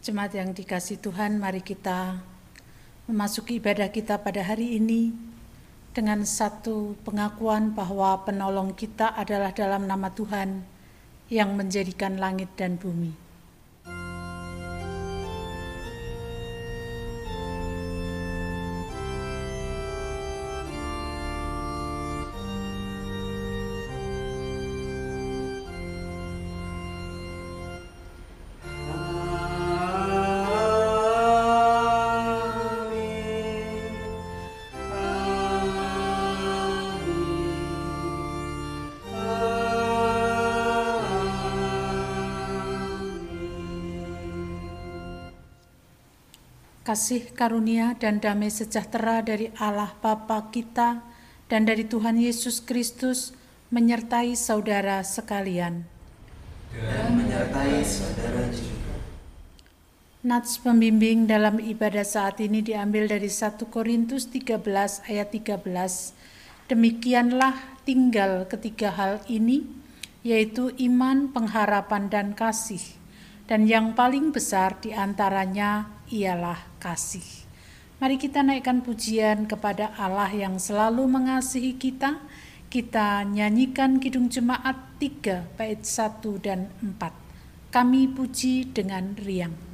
Jemaat yang dikasih Tuhan, mari kita memasuki ibadah kita pada hari ini dengan satu pengakuan bahwa penolong kita adalah dalam nama Tuhan yang menjadikan langit dan bumi. Kasih karunia dan damai sejahtera dari Allah Bapa kita dan dari Tuhan Yesus Kristus menyertai saudara sekalian. Dan menyertai saudara juga. Nats pembimbing dalam ibadah saat ini diambil dari 1 Korintus 13 ayat 13. Demikianlah tinggal ketiga hal ini, yaitu iman, pengharapan, dan kasih. Dan yang paling besar di antaranya ialah kasih. Mari kita naikkan pujian kepada Allah yang selalu mengasihi kita. Kita nyanyikan Kidung Jemaat 3 bait 1 dan 4. Kami puji dengan riang.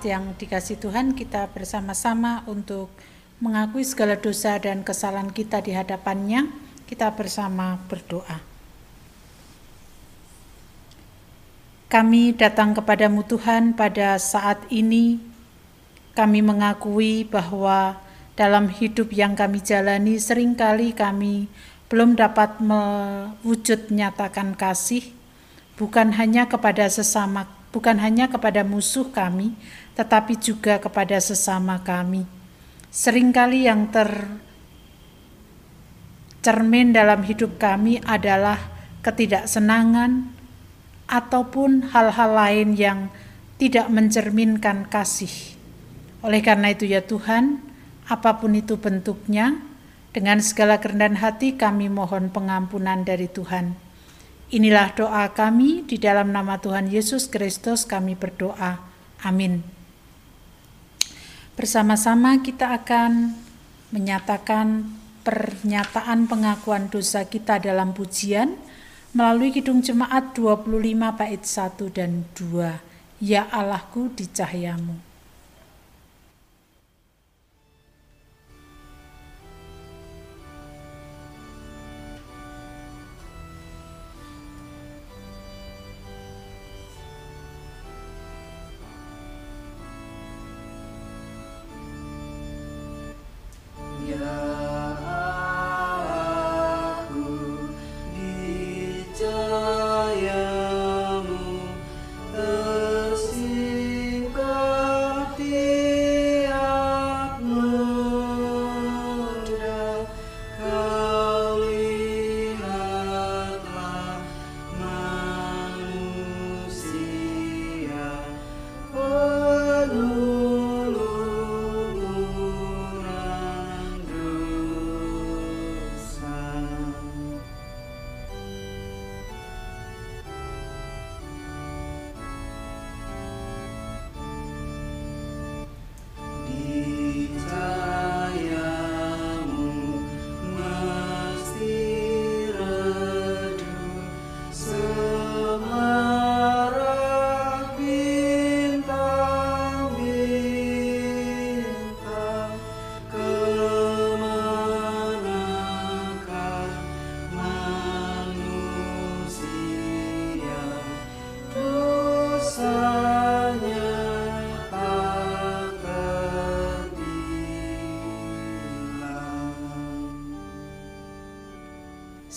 Jemaat yang dikasih Tuhan, kita bersama-sama untuk mengakui segala dosa dan kesalahan kita di hadapannya. Kita bersama berdoa. Kami datang kepadamu Tuhan pada saat ini. Kami mengakui bahwa dalam hidup yang kami jalani sering kali kami belum dapat mewujud nyatakan kasih bukan hanya kepada sesama bukan hanya kepada musuh kami, tetapi juga kepada sesama kami. Seringkali yang tercermin dalam hidup kami adalah ketidaksenangan ataupun hal-hal lain yang tidak mencerminkan kasih. Oleh karena itu ya Tuhan, apa pun itu bentuknya, dengan segala kerendahan hati kami mohon pengampunan dari Tuhan. Inilah doa kami di dalam nama Tuhan Yesus Kristus kami berdoa. Amin. Bersama-sama kita akan menyatakan pernyataan pengakuan dosa kita dalam pujian melalui Kidung Jemaat 25 bait 1 dan 2. Ya Allahku di cahayamu.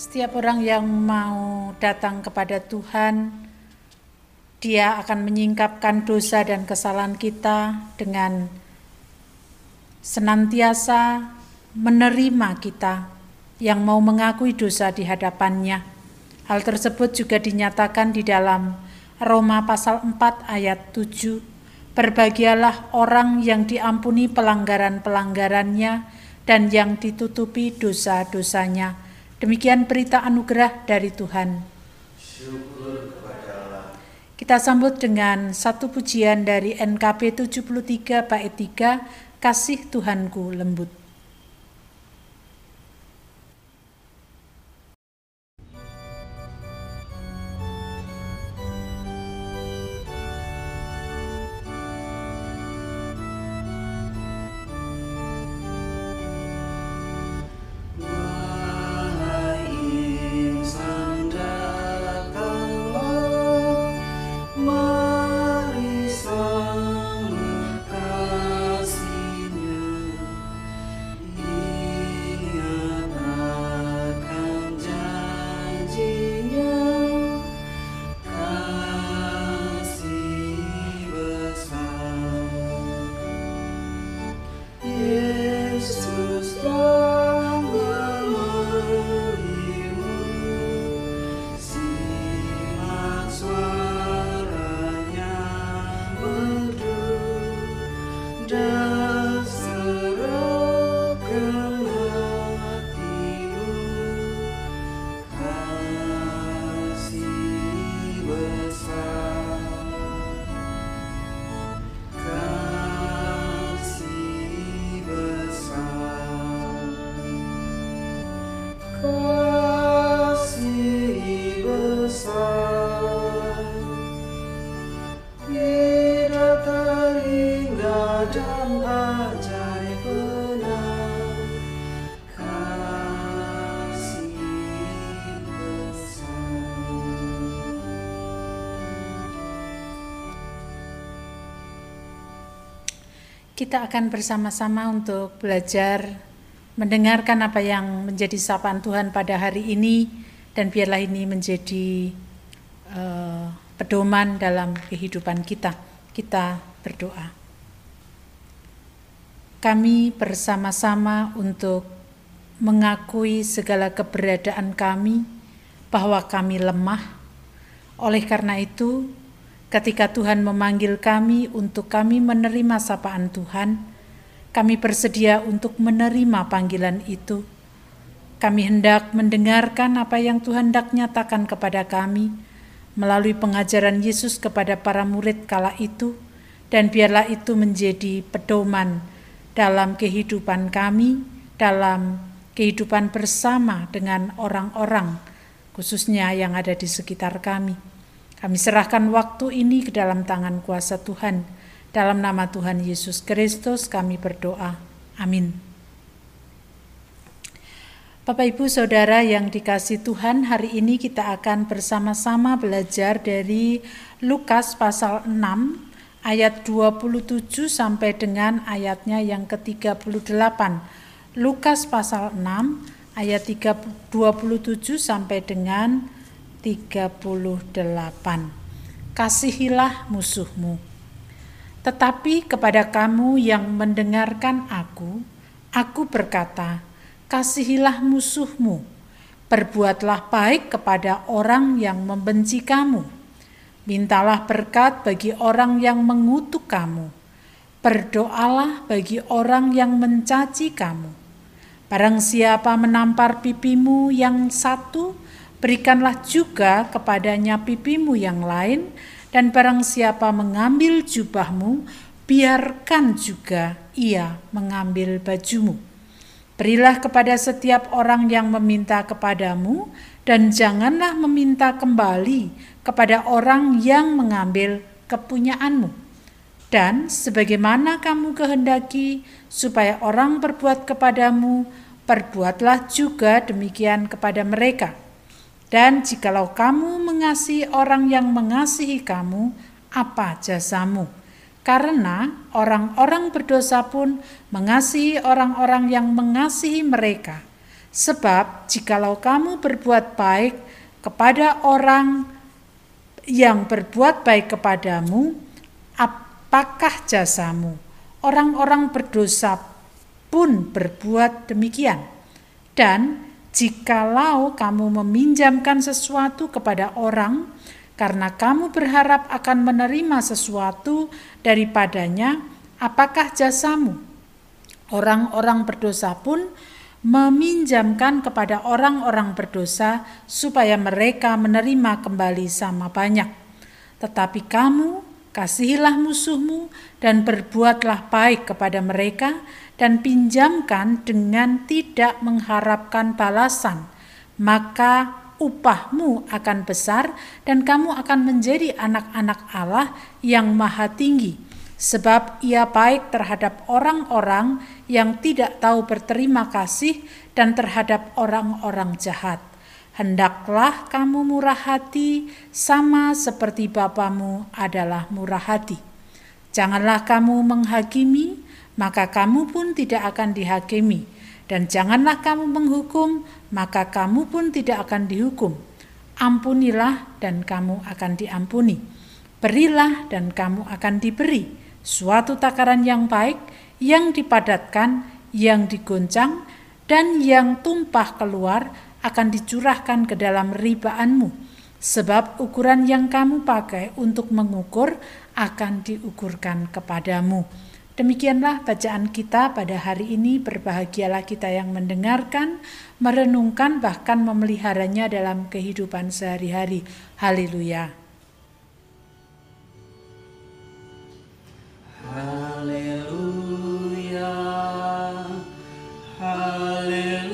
Setiap orang yang mau datang kepada Tuhan, dia akan menyingkapkan dosa dan kesalahan kita dengan senantiasa menerima kita yang mau mengakui dosa di hadapannya. Hal tersebut juga dinyatakan di dalam Roma pasal 4 ayat 7. Berbahagialah orang yang diampuni pelanggaran-pelanggarannya dan yang ditutupi dosa-dosanya Demikian berita anugerah dari Tuhan. Kita sambut dengan satu pujian dari NKP 73 bait 3, Kasih Tuhanku lembut. Kita akan bersama-sama untuk belajar mendengarkan apa yang menjadi sapaan Tuhan pada hari ini dan biarlah ini menjadi uh, pedoman dalam kehidupan kita. Kita berdoa. Kami bersama-sama untuk mengakui segala keberadaan kami bahwa kami lemah. Oleh karena itu, Ketika Tuhan memanggil kami untuk kami menerima sapaan Tuhan, kami bersedia untuk menerima panggilan itu. Kami hendak mendengarkan apa yang Tuhan hendak nyatakan kepada kami melalui pengajaran Yesus kepada para murid kala itu, dan biarlah itu menjadi pedoman dalam kehidupan kami, dalam kehidupan bersama dengan orang-orang, khususnya yang ada di sekitar kami. Kami serahkan waktu ini ke dalam tangan kuasa Tuhan. Dalam nama Tuhan Yesus Kristus kami berdoa. Amin. Bapak Ibu Saudara yang dikasih Tuhan, hari ini kita akan bersama-sama belajar dari Lukas pasal 6 ayat 27 sampai dengan ayatnya yang ke-38. Lukas pasal 6 ayat 27 sampai dengan 38. Kasihilah musuhmu. Tetapi kepada kamu yang mendengarkan aku, aku berkata, kasihilah musuhmu. Perbuatlah baik kepada orang yang membenci kamu. Mintalah berkat bagi orang yang mengutuk kamu. Berdoalah bagi orang yang mencaci kamu. Barang siapa menampar pipimu yang satu, Berikanlah juga kepadanya pipimu yang lain, dan barang siapa mengambil jubahmu, biarkan juga ia mengambil bajumu. Berilah kepada setiap orang yang meminta kepadamu, dan janganlah meminta kembali kepada orang yang mengambil kepunyaanmu. Dan sebagaimana kamu kehendaki supaya orang berbuat kepadamu, perbuatlah juga demikian kepada mereka dan jikalau kamu mengasihi orang yang mengasihi kamu, apa jasamu? Karena orang-orang berdosa pun mengasihi orang-orang yang mengasihi mereka. Sebab jikalau kamu berbuat baik kepada orang yang berbuat baik kepadamu, apakah jasamu? Orang-orang berdosa pun berbuat demikian. Dan jikalau kamu meminjamkan sesuatu kepada orang, karena kamu berharap akan menerima sesuatu daripadanya, apakah jasamu? Orang-orang berdosa pun meminjamkan kepada orang-orang berdosa supaya mereka menerima kembali sama banyak. Tetapi kamu kasihilah musuhmu dan berbuatlah baik kepada mereka dan pinjamkan dengan tidak mengharapkan balasan. Maka upahmu akan besar dan kamu akan menjadi anak-anak Allah yang maha tinggi sebab ia baik terhadap orang-orang yang tidak tahu berterima kasih dan terhadap orang-orang jahat. Hendaklah kamu murah hati sama seperti Bapamu adalah murah hati. Janganlah kamu menghakimi, maka kamu pun tidak akan dihakimi. Dan janganlah kamu menghukum, maka kamu pun tidak akan dihukum. Ampunilah dan kamu akan diampuni. Berilah dan kamu akan diberi suatu takaran yang baik, yang dipadatkan, yang digoncang, dan yang tumpah keluar akan dicurahkan ke dalam ribaanmu. Sebab ukuran yang kamu pakai untuk mengukur akan diukurkan kepadamu. Demikianlah bacaan kita pada hari ini. Berbahagialah kita yang mendengarkan, merenungkan, bahkan memeliharanya dalam kehidupan sehari-hari. Haleluya! Haleluya. Haleluya.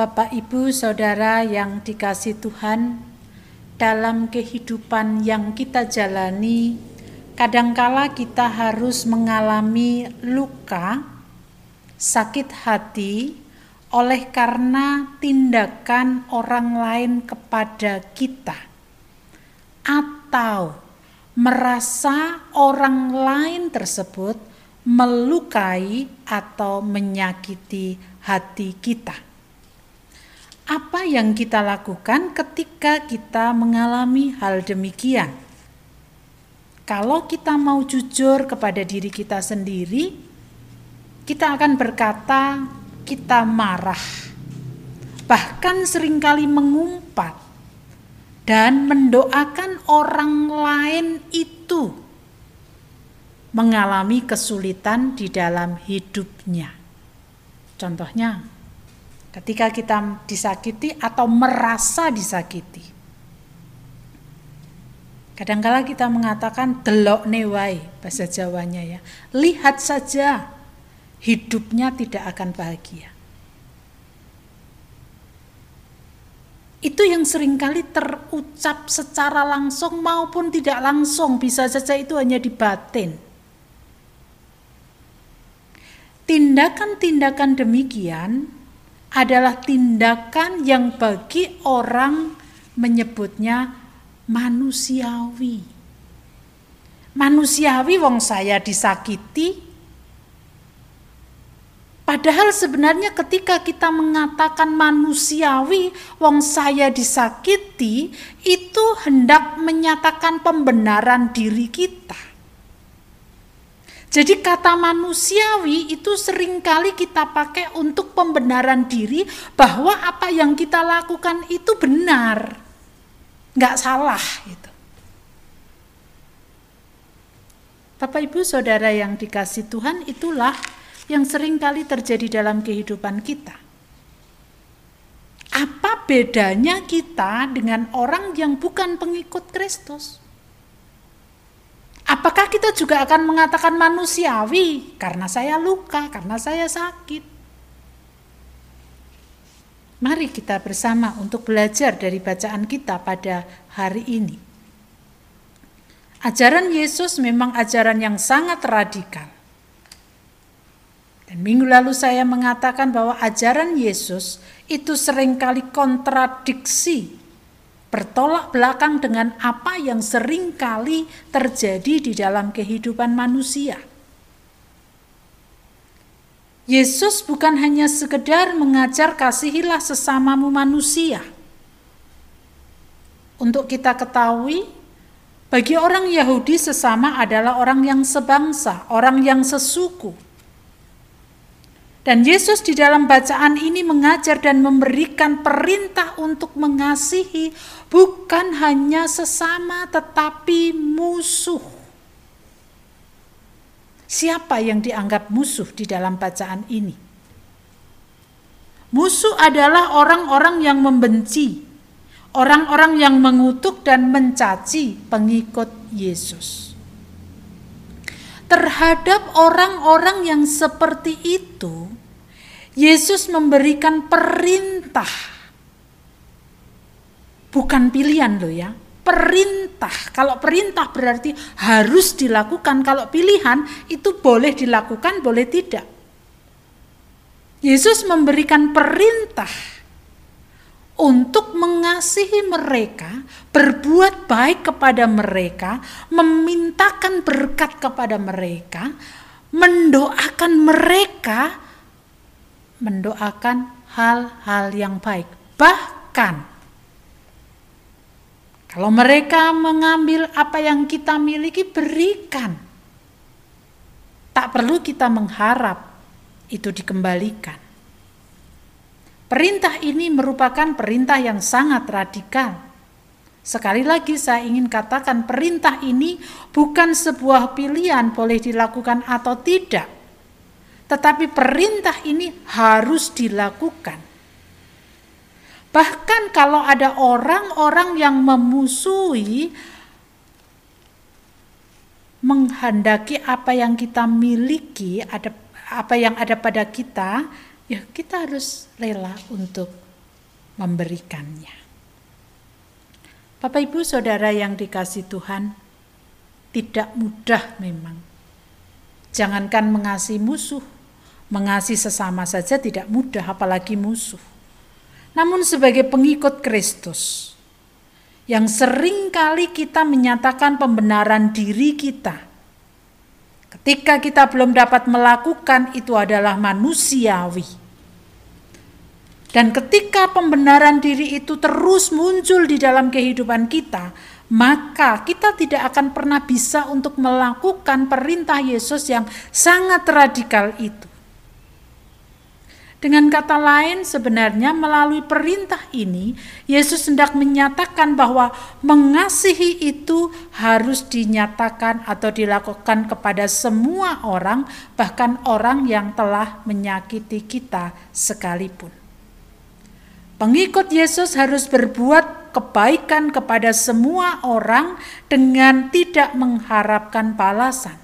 Bapak, Ibu, Saudara yang dikasih Tuhan, dalam kehidupan yang kita jalani, kadangkala kita harus mengalami luka, sakit hati, oleh karena tindakan orang lain kepada kita, atau merasa orang lain tersebut melukai atau menyakiti hati kita apa yang kita lakukan ketika kita mengalami hal demikian. Kalau kita mau jujur kepada diri kita sendiri, kita akan berkata kita marah, bahkan sering kali mengumpat dan mendoakan orang lain itu mengalami kesulitan di dalam hidupnya. Contohnya, ketika kita disakiti atau merasa disakiti. Kadangkala kita mengatakan delok newai bahasa Jawanya ya. Lihat saja hidupnya tidak akan bahagia. Itu yang sering kali terucap secara langsung maupun tidak langsung, bisa saja itu hanya di batin. Tindakan-tindakan demikian adalah tindakan yang bagi orang menyebutnya manusiawi. Manusiawi wong saya disakiti. Padahal sebenarnya ketika kita mengatakan manusiawi wong saya disakiti itu hendak menyatakan pembenaran diri kita. Jadi kata manusiawi itu sering kali kita pakai untuk pembenaran diri bahwa apa yang kita lakukan itu benar, nggak salah. Gitu. Bapak Ibu Saudara yang dikasih Tuhan itulah yang sering kali terjadi dalam kehidupan kita. Apa bedanya kita dengan orang yang bukan pengikut Kristus? Apakah kita juga akan mengatakan manusiawi karena saya luka, karena saya sakit? Mari kita bersama untuk belajar dari bacaan kita pada hari ini. Ajaran Yesus memang ajaran yang sangat radikal. Dan minggu lalu saya mengatakan bahwa ajaran Yesus itu sering kali kontradiksi, bertolak belakang dengan apa yang sering kali terjadi di dalam kehidupan manusia. Yesus bukan hanya sekedar mengajar kasihilah sesamamu manusia. Untuk kita ketahui, bagi orang Yahudi sesama adalah orang yang sebangsa, orang yang sesuku dan Yesus di dalam bacaan ini mengajar dan memberikan perintah untuk mengasihi bukan hanya sesama tetapi musuh. Siapa yang dianggap musuh di dalam bacaan ini? Musuh adalah orang-orang yang membenci, orang-orang yang mengutuk dan mencaci pengikut Yesus terhadap orang-orang yang seperti itu, Yesus memberikan perintah. Bukan pilihan loh ya, perintah. Kalau perintah berarti harus dilakukan, kalau pilihan itu boleh dilakukan, boleh tidak. Yesus memberikan perintah untuk mengasihi mereka, berbuat baik kepada mereka, memintakan berkat kepada mereka, mendoakan mereka, mendoakan hal-hal yang baik. Bahkan kalau mereka mengambil apa yang kita miliki, berikan. Tak perlu kita mengharap itu dikembalikan. Perintah ini merupakan perintah yang sangat radikal. Sekali lagi saya ingin katakan perintah ini bukan sebuah pilihan boleh dilakukan atau tidak. Tetapi perintah ini harus dilakukan. Bahkan kalau ada orang-orang yang memusuhi menghendaki apa yang kita miliki, ada apa yang ada pada kita, ya kita harus rela untuk memberikannya. Bapak Ibu Saudara yang dikasih Tuhan, tidak mudah memang. Jangankan mengasihi musuh, mengasihi sesama saja tidak mudah apalagi musuh. Namun sebagai pengikut Kristus, yang sering kali kita menyatakan pembenaran diri kita, ketika kita belum dapat melakukan itu adalah manusiawi dan ketika pembenaran diri itu terus muncul di dalam kehidupan kita, maka kita tidak akan pernah bisa untuk melakukan perintah Yesus yang sangat radikal itu. Dengan kata lain, sebenarnya melalui perintah ini, Yesus hendak menyatakan bahwa mengasihi itu harus dinyatakan atau dilakukan kepada semua orang, bahkan orang yang telah menyakiti kita sekalipun. Pengikut Yesus harus berbuat kebaikan kepada semua orang dengan tidak mengharapkan balasan,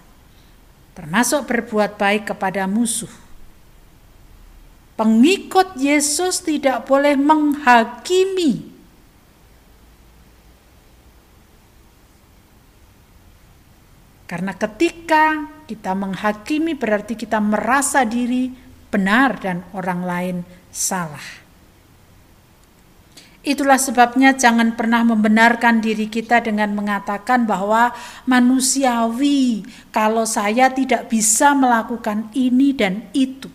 termasuk berbuat baik kepada musuh. Pengikut Yesus tidak boleh menghakimi Karena ketika kita menghakimi berarti kita merasa diri benar dan orang lain salah. Itulah sebabnya jangan pernah membenarkan diri kita dengan mengatakan bahwa manusiawi kalau saya tidak bisa melakukan ini dan itu.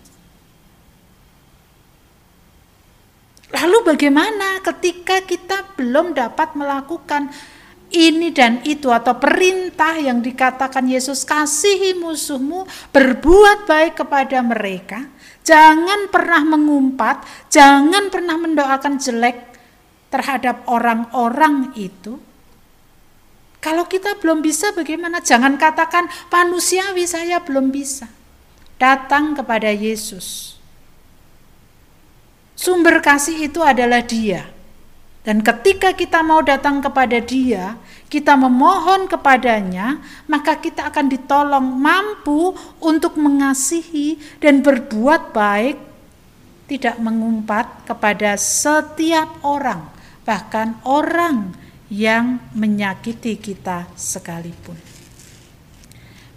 Lalu bagaimana ketika kita belum dapat melakukan ini dan itu atau perintah yang dikatakan Yesus kasihi musuhmu, berbuat baik kepada mereka, jangan pernah mengumpat, jangan pernah mendoakan jelek terhadap orang-orang itu, kalau kita belum bisa bagaimana? Jangan katakan manusiawi saya belum bisa. Datang kepada Yesus. Sumber kasih itu adalah Dia. Dan ketika kita mau datang kepada Dia, kita memohon kepadanya, maka kita akan ditolong mampu untuk mengasihi dan berbuat baik, tidak mengumpat kepada setiap orang bahkan orang yang menyakiti kita sekalipun.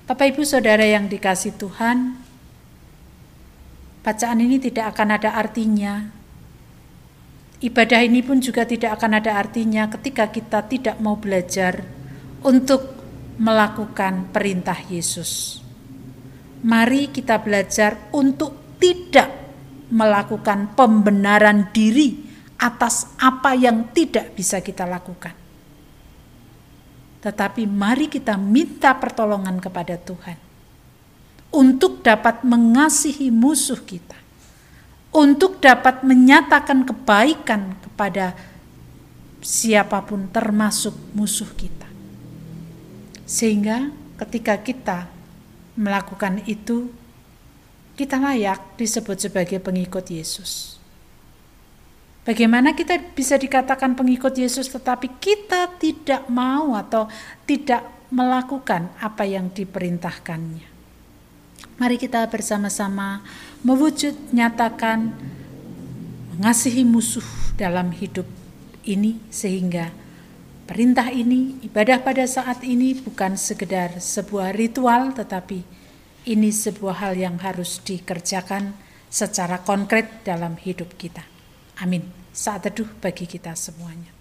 Bapak Ibu Saudara yang dikasih Tuhan, bacaan ini tidak akan ada artinya. Ibadah ini pun juga tidak akan ada artinya ketika kita tidak mau belajar untuk melakukan perintah Yesus. Mari kita belajar untuk tidak melakukan pembenaran diri atas apa yang tidak bisa kita lakukan. Tetapi mari kita minta pertolongan kepada Tuhan untuk dapat mengasihi musuh kita, untuk dapat menyatakan kebaikan kepada siapa pun, termasuk musuh kita, sehingga ketika kita melakukan itu, kita layak disebut sebagai pengikut Yesus. Bagaimana kita bisa dikatakan pengikut Yesus tetapi kita tidak mau atau tidak melakukan apa yang diperintahkannya? Mari kita bersama-sama mewujud nyatakan mengasihi musuh dalam hidup ini sehingga perintah ini, ibadah pada saat ini bukan sekedar sebuah ritual tetapi ini sebuah hal yang harus dikerjakan secara konkret dalam hidup kita. Amin. Saat teduh bagi kita semuanya.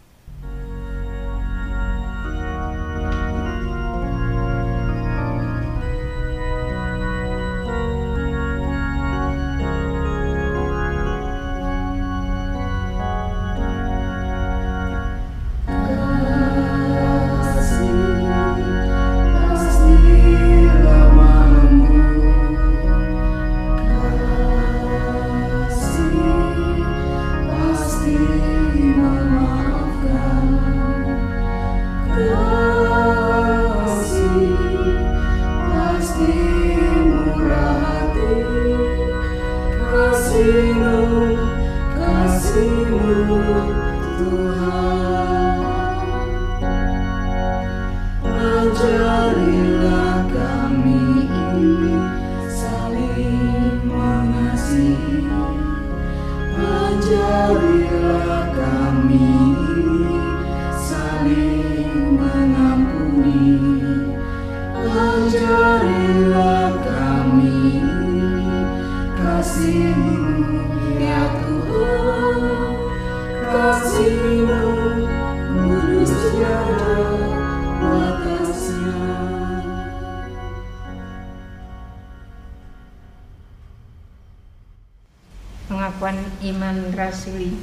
Rasuli.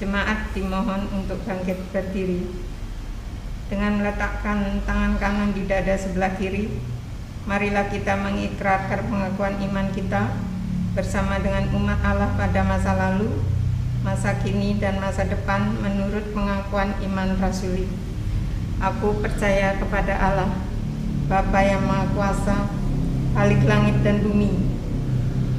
Jemaat dimohon untuk bangkit berdiri. Dengan meletakkan tangan kanan di dada sebelah kiri, marilah kita mengikrarkan pengakuan iman kita bersama dengan umat Allah pada masa lalu, masa kini dan masa depan menurut pengakuan iman rasuli. Aku percaya kepada Allah, Bapa yang Maha Kuasa, Halik langit dan bumi,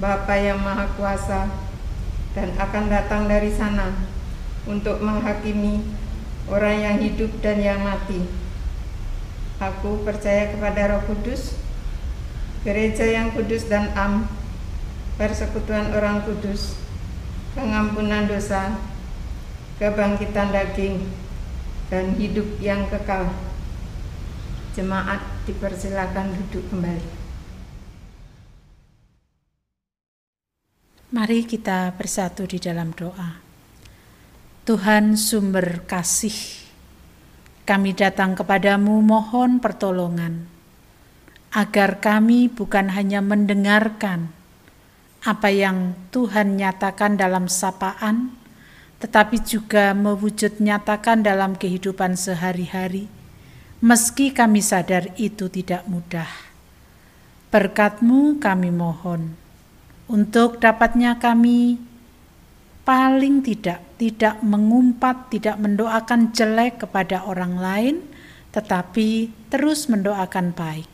Bapa yang Maha Kuasa dan akan datang dari sana untuk menghakimi orang yang hidup dan yang mati. Aku percaya kepada Roh Kudus, gereja yang kudus dan am, persekutuan orang kudus, pengampunan dosa, kebangkitan daging, dan hidup yang kekal. Jemaat dipersilakan duduk kembali. Mari kita bersatu di dalam doa. Tuhan sumber kasih, kami datang kepadamu mohon pertolongan, agar kami bukan hanya mendengarkan apa yang Tuhan nyatakan dalam sapaan, tetapi juga mewujud nyatakan dalam kehidupan sehari-hari, meski kami sadar itu tidak mudah. Berkatmu kami mohon untuk dapatnya kami paling tidak tidak mengumpat, tidak mendoakan jelek kepada orang lain, tetapi terus mendoakan baik.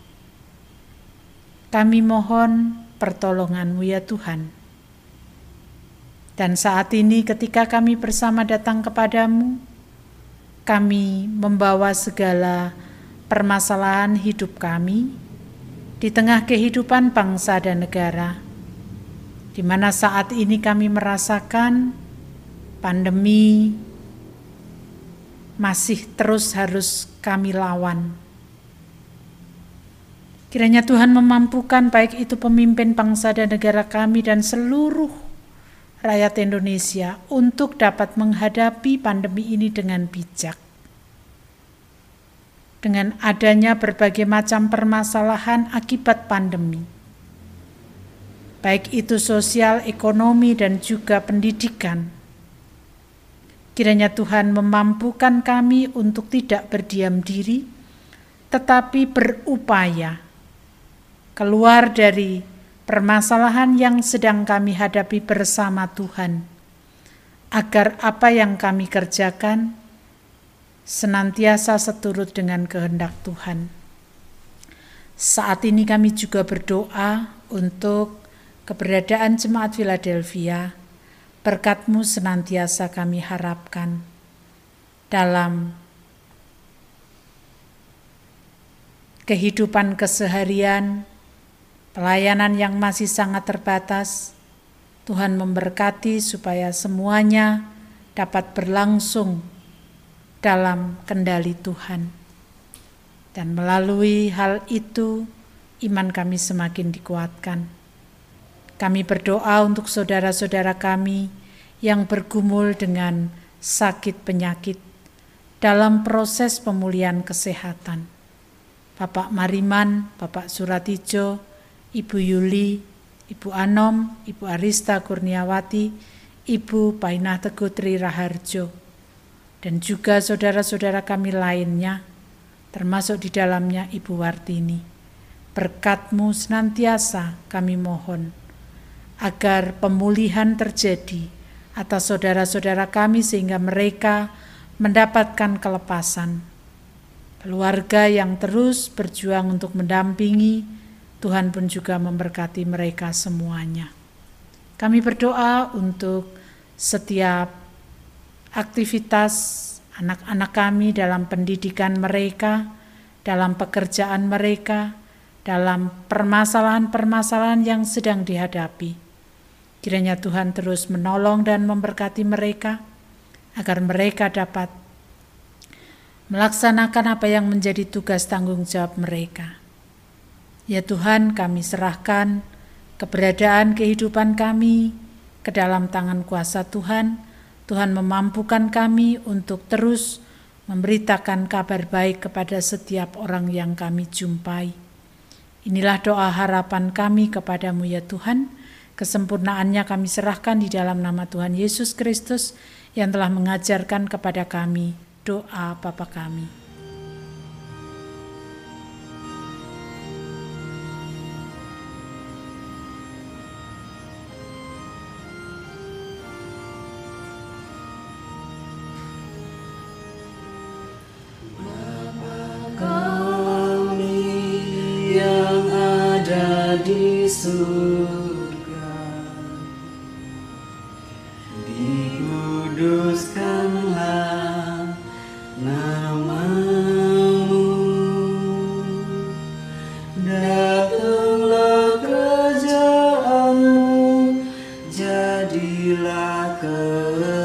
Kami mohon pertolonganmu ya Tuhan, Dan saat ini ketika kami bersama datang kepadamu, kami membawa segala permasalahan hidup kami di tengah kehidupan bangsa dan negara, di mana saat ini kami merasakan pandemi masih terus harus kami lawan. Kiranya Tuhan memampukan baik itu pemimpin bangsa dan negara kami dan seluruh rakyat Indonesia untuk dapat menghadapi pandemi ini dengan bijak. Dengan adanya berbagai macam permasalahan akibat pandemi, baik itu sosial, ekonomi, dan juga pendidikan. Kiranya Tuhan memampukan kami untuk tidak berdiam diri, tetapi berupaya keluar dari permasalahan yang sedang kami hadapi bersama Tuhan, agar apa yang kami kerjakan senantiasa seturut dengan kehendak Tuhan. Saat ini kami juga berdoa untuk keberadaan Jemaat Philadelphia, berkatmu senantiasa kami harapkan dalam kehidupan keseharian, pelayanan yang masih sangat terbatas. Tuhan memberkati supaya semuanya dapat berlangsung dalam kendali Tuhan. Dan melalui hal itu, iman kami semakin dikuatkan. Kami berdoa untuk saudara-saudara kami yang bergumul dengan sakit penyakit dalam proses pemulihan kesehatan. Bapak Mariman, Bapak Suratijo, Ibu Yuli, Ibu Anom, Ibu Arista Kurniawati, Ibu Painah Teguh Tri Raharjo, dan juga saudara-saudara kami lainnya, termasuk di dalamnya Ibu Wartini. Berkatmu senantiasa kami mohon, agar pemulihan terjadi atas saudara-saudara kami sehingga mereka mendapatkan kelepasan. Keluarga yang terus berjuang untuk mendampingi, Tuhan pun juga memberkati mereka semuanya. Kami berdoa untuk setiap aktivitas anak-anak kami dalam pendidikan mereka, dalam pekerjaan mereka, dalam permasalahan-permasalahan yang sedang dihadapi. Kiranya Tuhan terus menolong dan memberkati mereka agar mereka dapat melaksanakan apa yang menjadi tugas tanggung jawab mereka Ya Tuhan, kami serahkan keberadaan kehidupan kami ke dalam tangan kuasa Tuhan. Tuhan memampukan kami untuk terus memberitakan kabar baik kepada setiap orang yang kami jumpai. Inilah doa harapan kami kepadamu ya Tuhan. Kesempurnaannya kami serahkan di dalam nama Tuhan Yesus Kristus yang telah mengajarkan kepada kami doa Bapa kami. Kaulah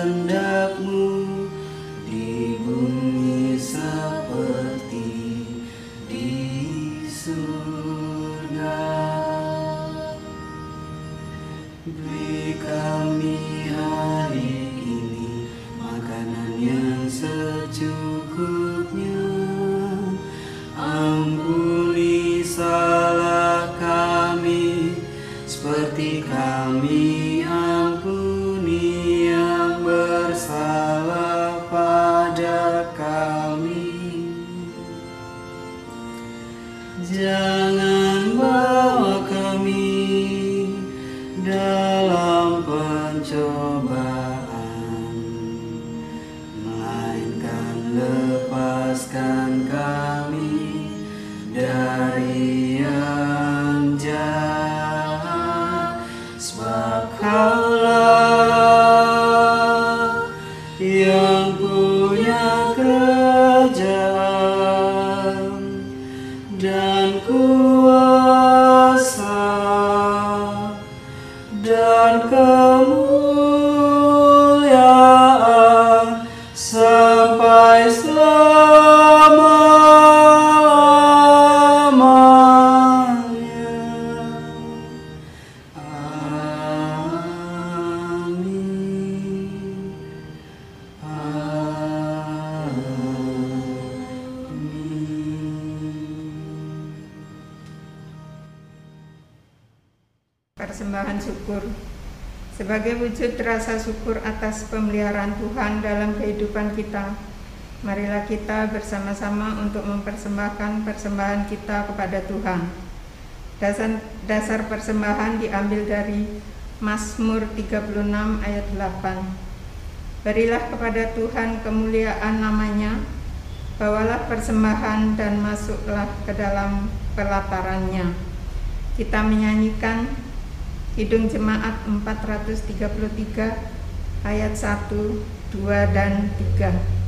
wujud rasa syukur atas pemeliharaan Tuhan dalam kehidupan kita, marilah kita bersama-sama untuk mempersembahkan persembahan kita kepada Tuhan. Dasar, dasar persembahan diambil dari Mazmur 36 ayat 8. Berilah kepada Tuhan kemuliaan namanya, bawalah persembahan dan masuklah ke dalam pelatarannya. Kita menyanyikan Hidung Jemaat 433 ayat 1, 2, dan 3.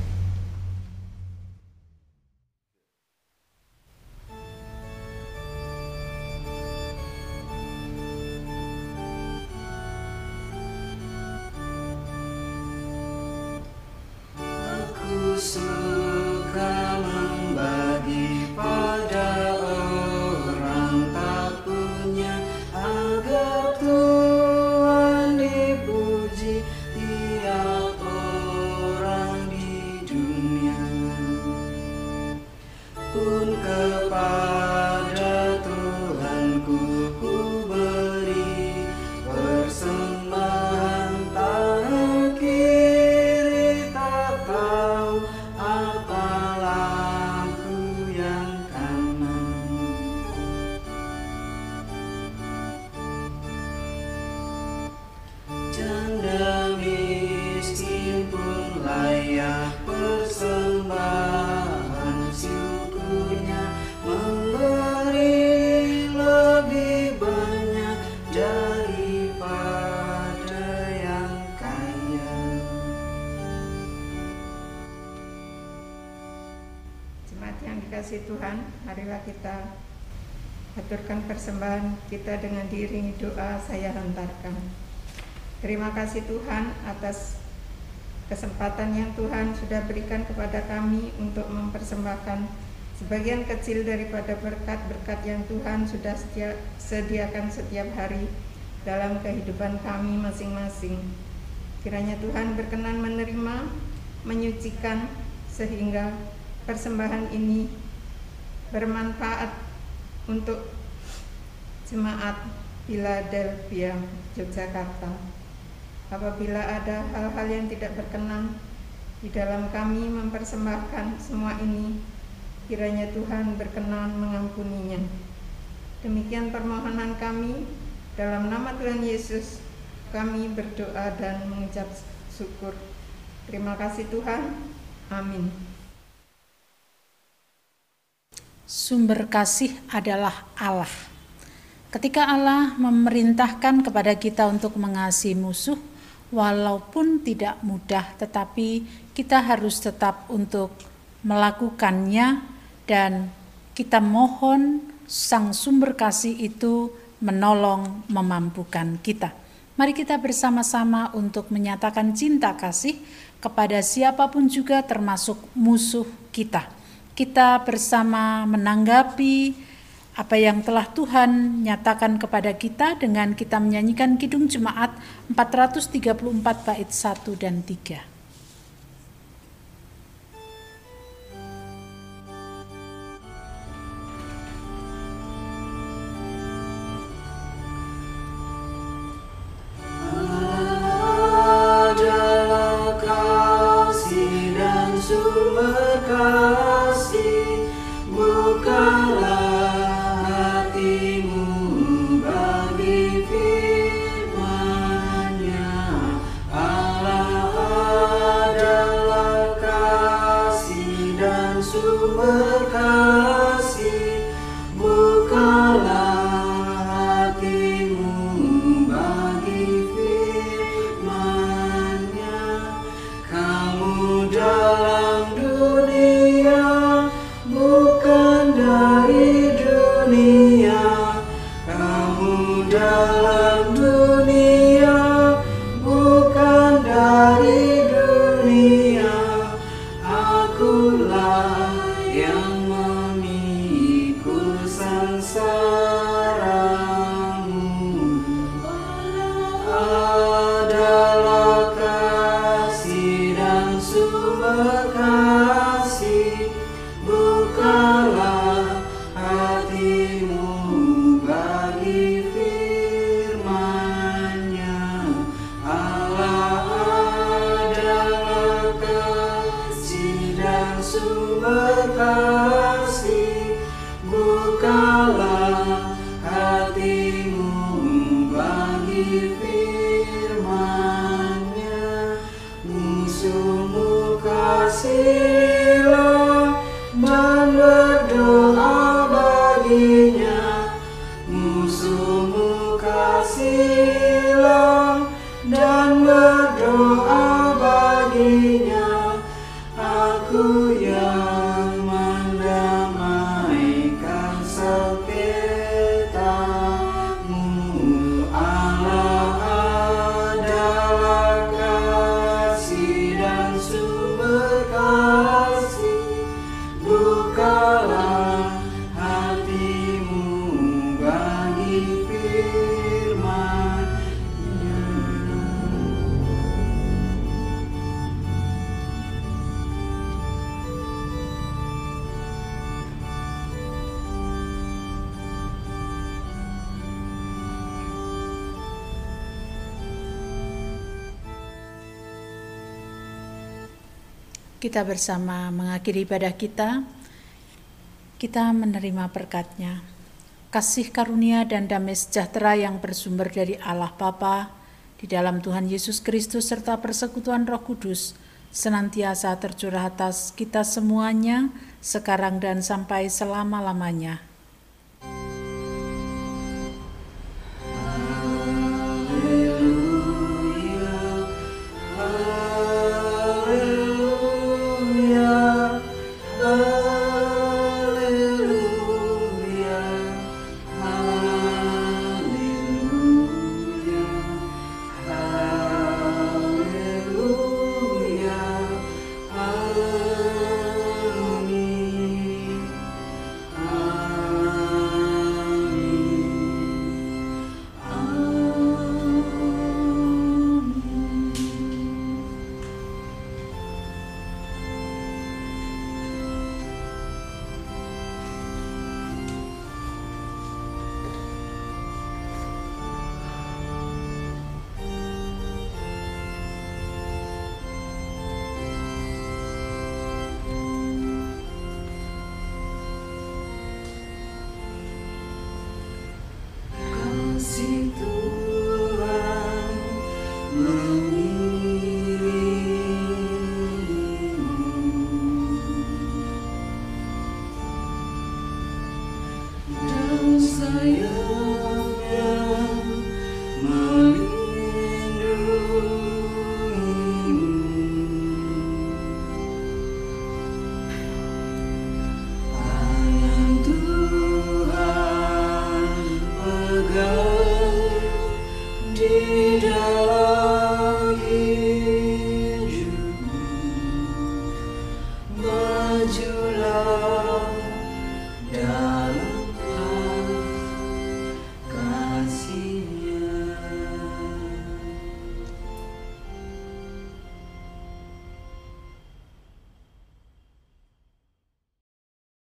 Persembahan kita dengan diiringi doa saya hantarkan. Terima kasih Tuhan atas kesempatan yang Tuhan sudah berikan kepada kami untuk mempersembahkan sebagian kecil daripada berkat-berkat yang Tuhan sudah setia, sediakan setiap hari dalam kehidupan kami masing-masing. Kiranya Tuhan berkenan menerima, menyucikan sehingga persembahan ini bermanfaat untuk Jemaat Philadelphia, Yogyakarta. Apabila ada hal-hal yang tidak berkenan di dalam kami mempersembahkan semua ini, kiranya Tuhan berkenan mengampuninya. Demikian permohonan kami dalam nama Tuhan Yesus. Kami berdoa dan mengucap syukur. Terima kasih Tuhan. Amin. Sumber kasih adalah Allah. Ketika Allah memerintahkan kepada kita untuk mengasihi musuh, walaupun tidak mudah, tetapi kita harus tetap untuk melakukannya, dan kita mohon Sang Sumber Kasih itu menolong, memampukan kita. Mari kita bersama-sama untuk menyatakan cinta kasih kepada siapa pun juga, termasuk musuh kita. Kita bersama menanggapi apa yang telah Tuhan nyatakan kepada kita dengan kita menyanyikan Kidung Jemaat 434 bait 1 dan 3. Lord. Kita bersama mengakhiri ibadah kita, kita menerima berkatnya. Kasih karunia dan damai sejahtera yang bersumber dari Allah Bapa, di dalam Tuhan Yesus Kristus serta persekutuan Roh Kudus, senantiasa tercurah atas kita semuanya, sekarang dan sampai selama-lamanya.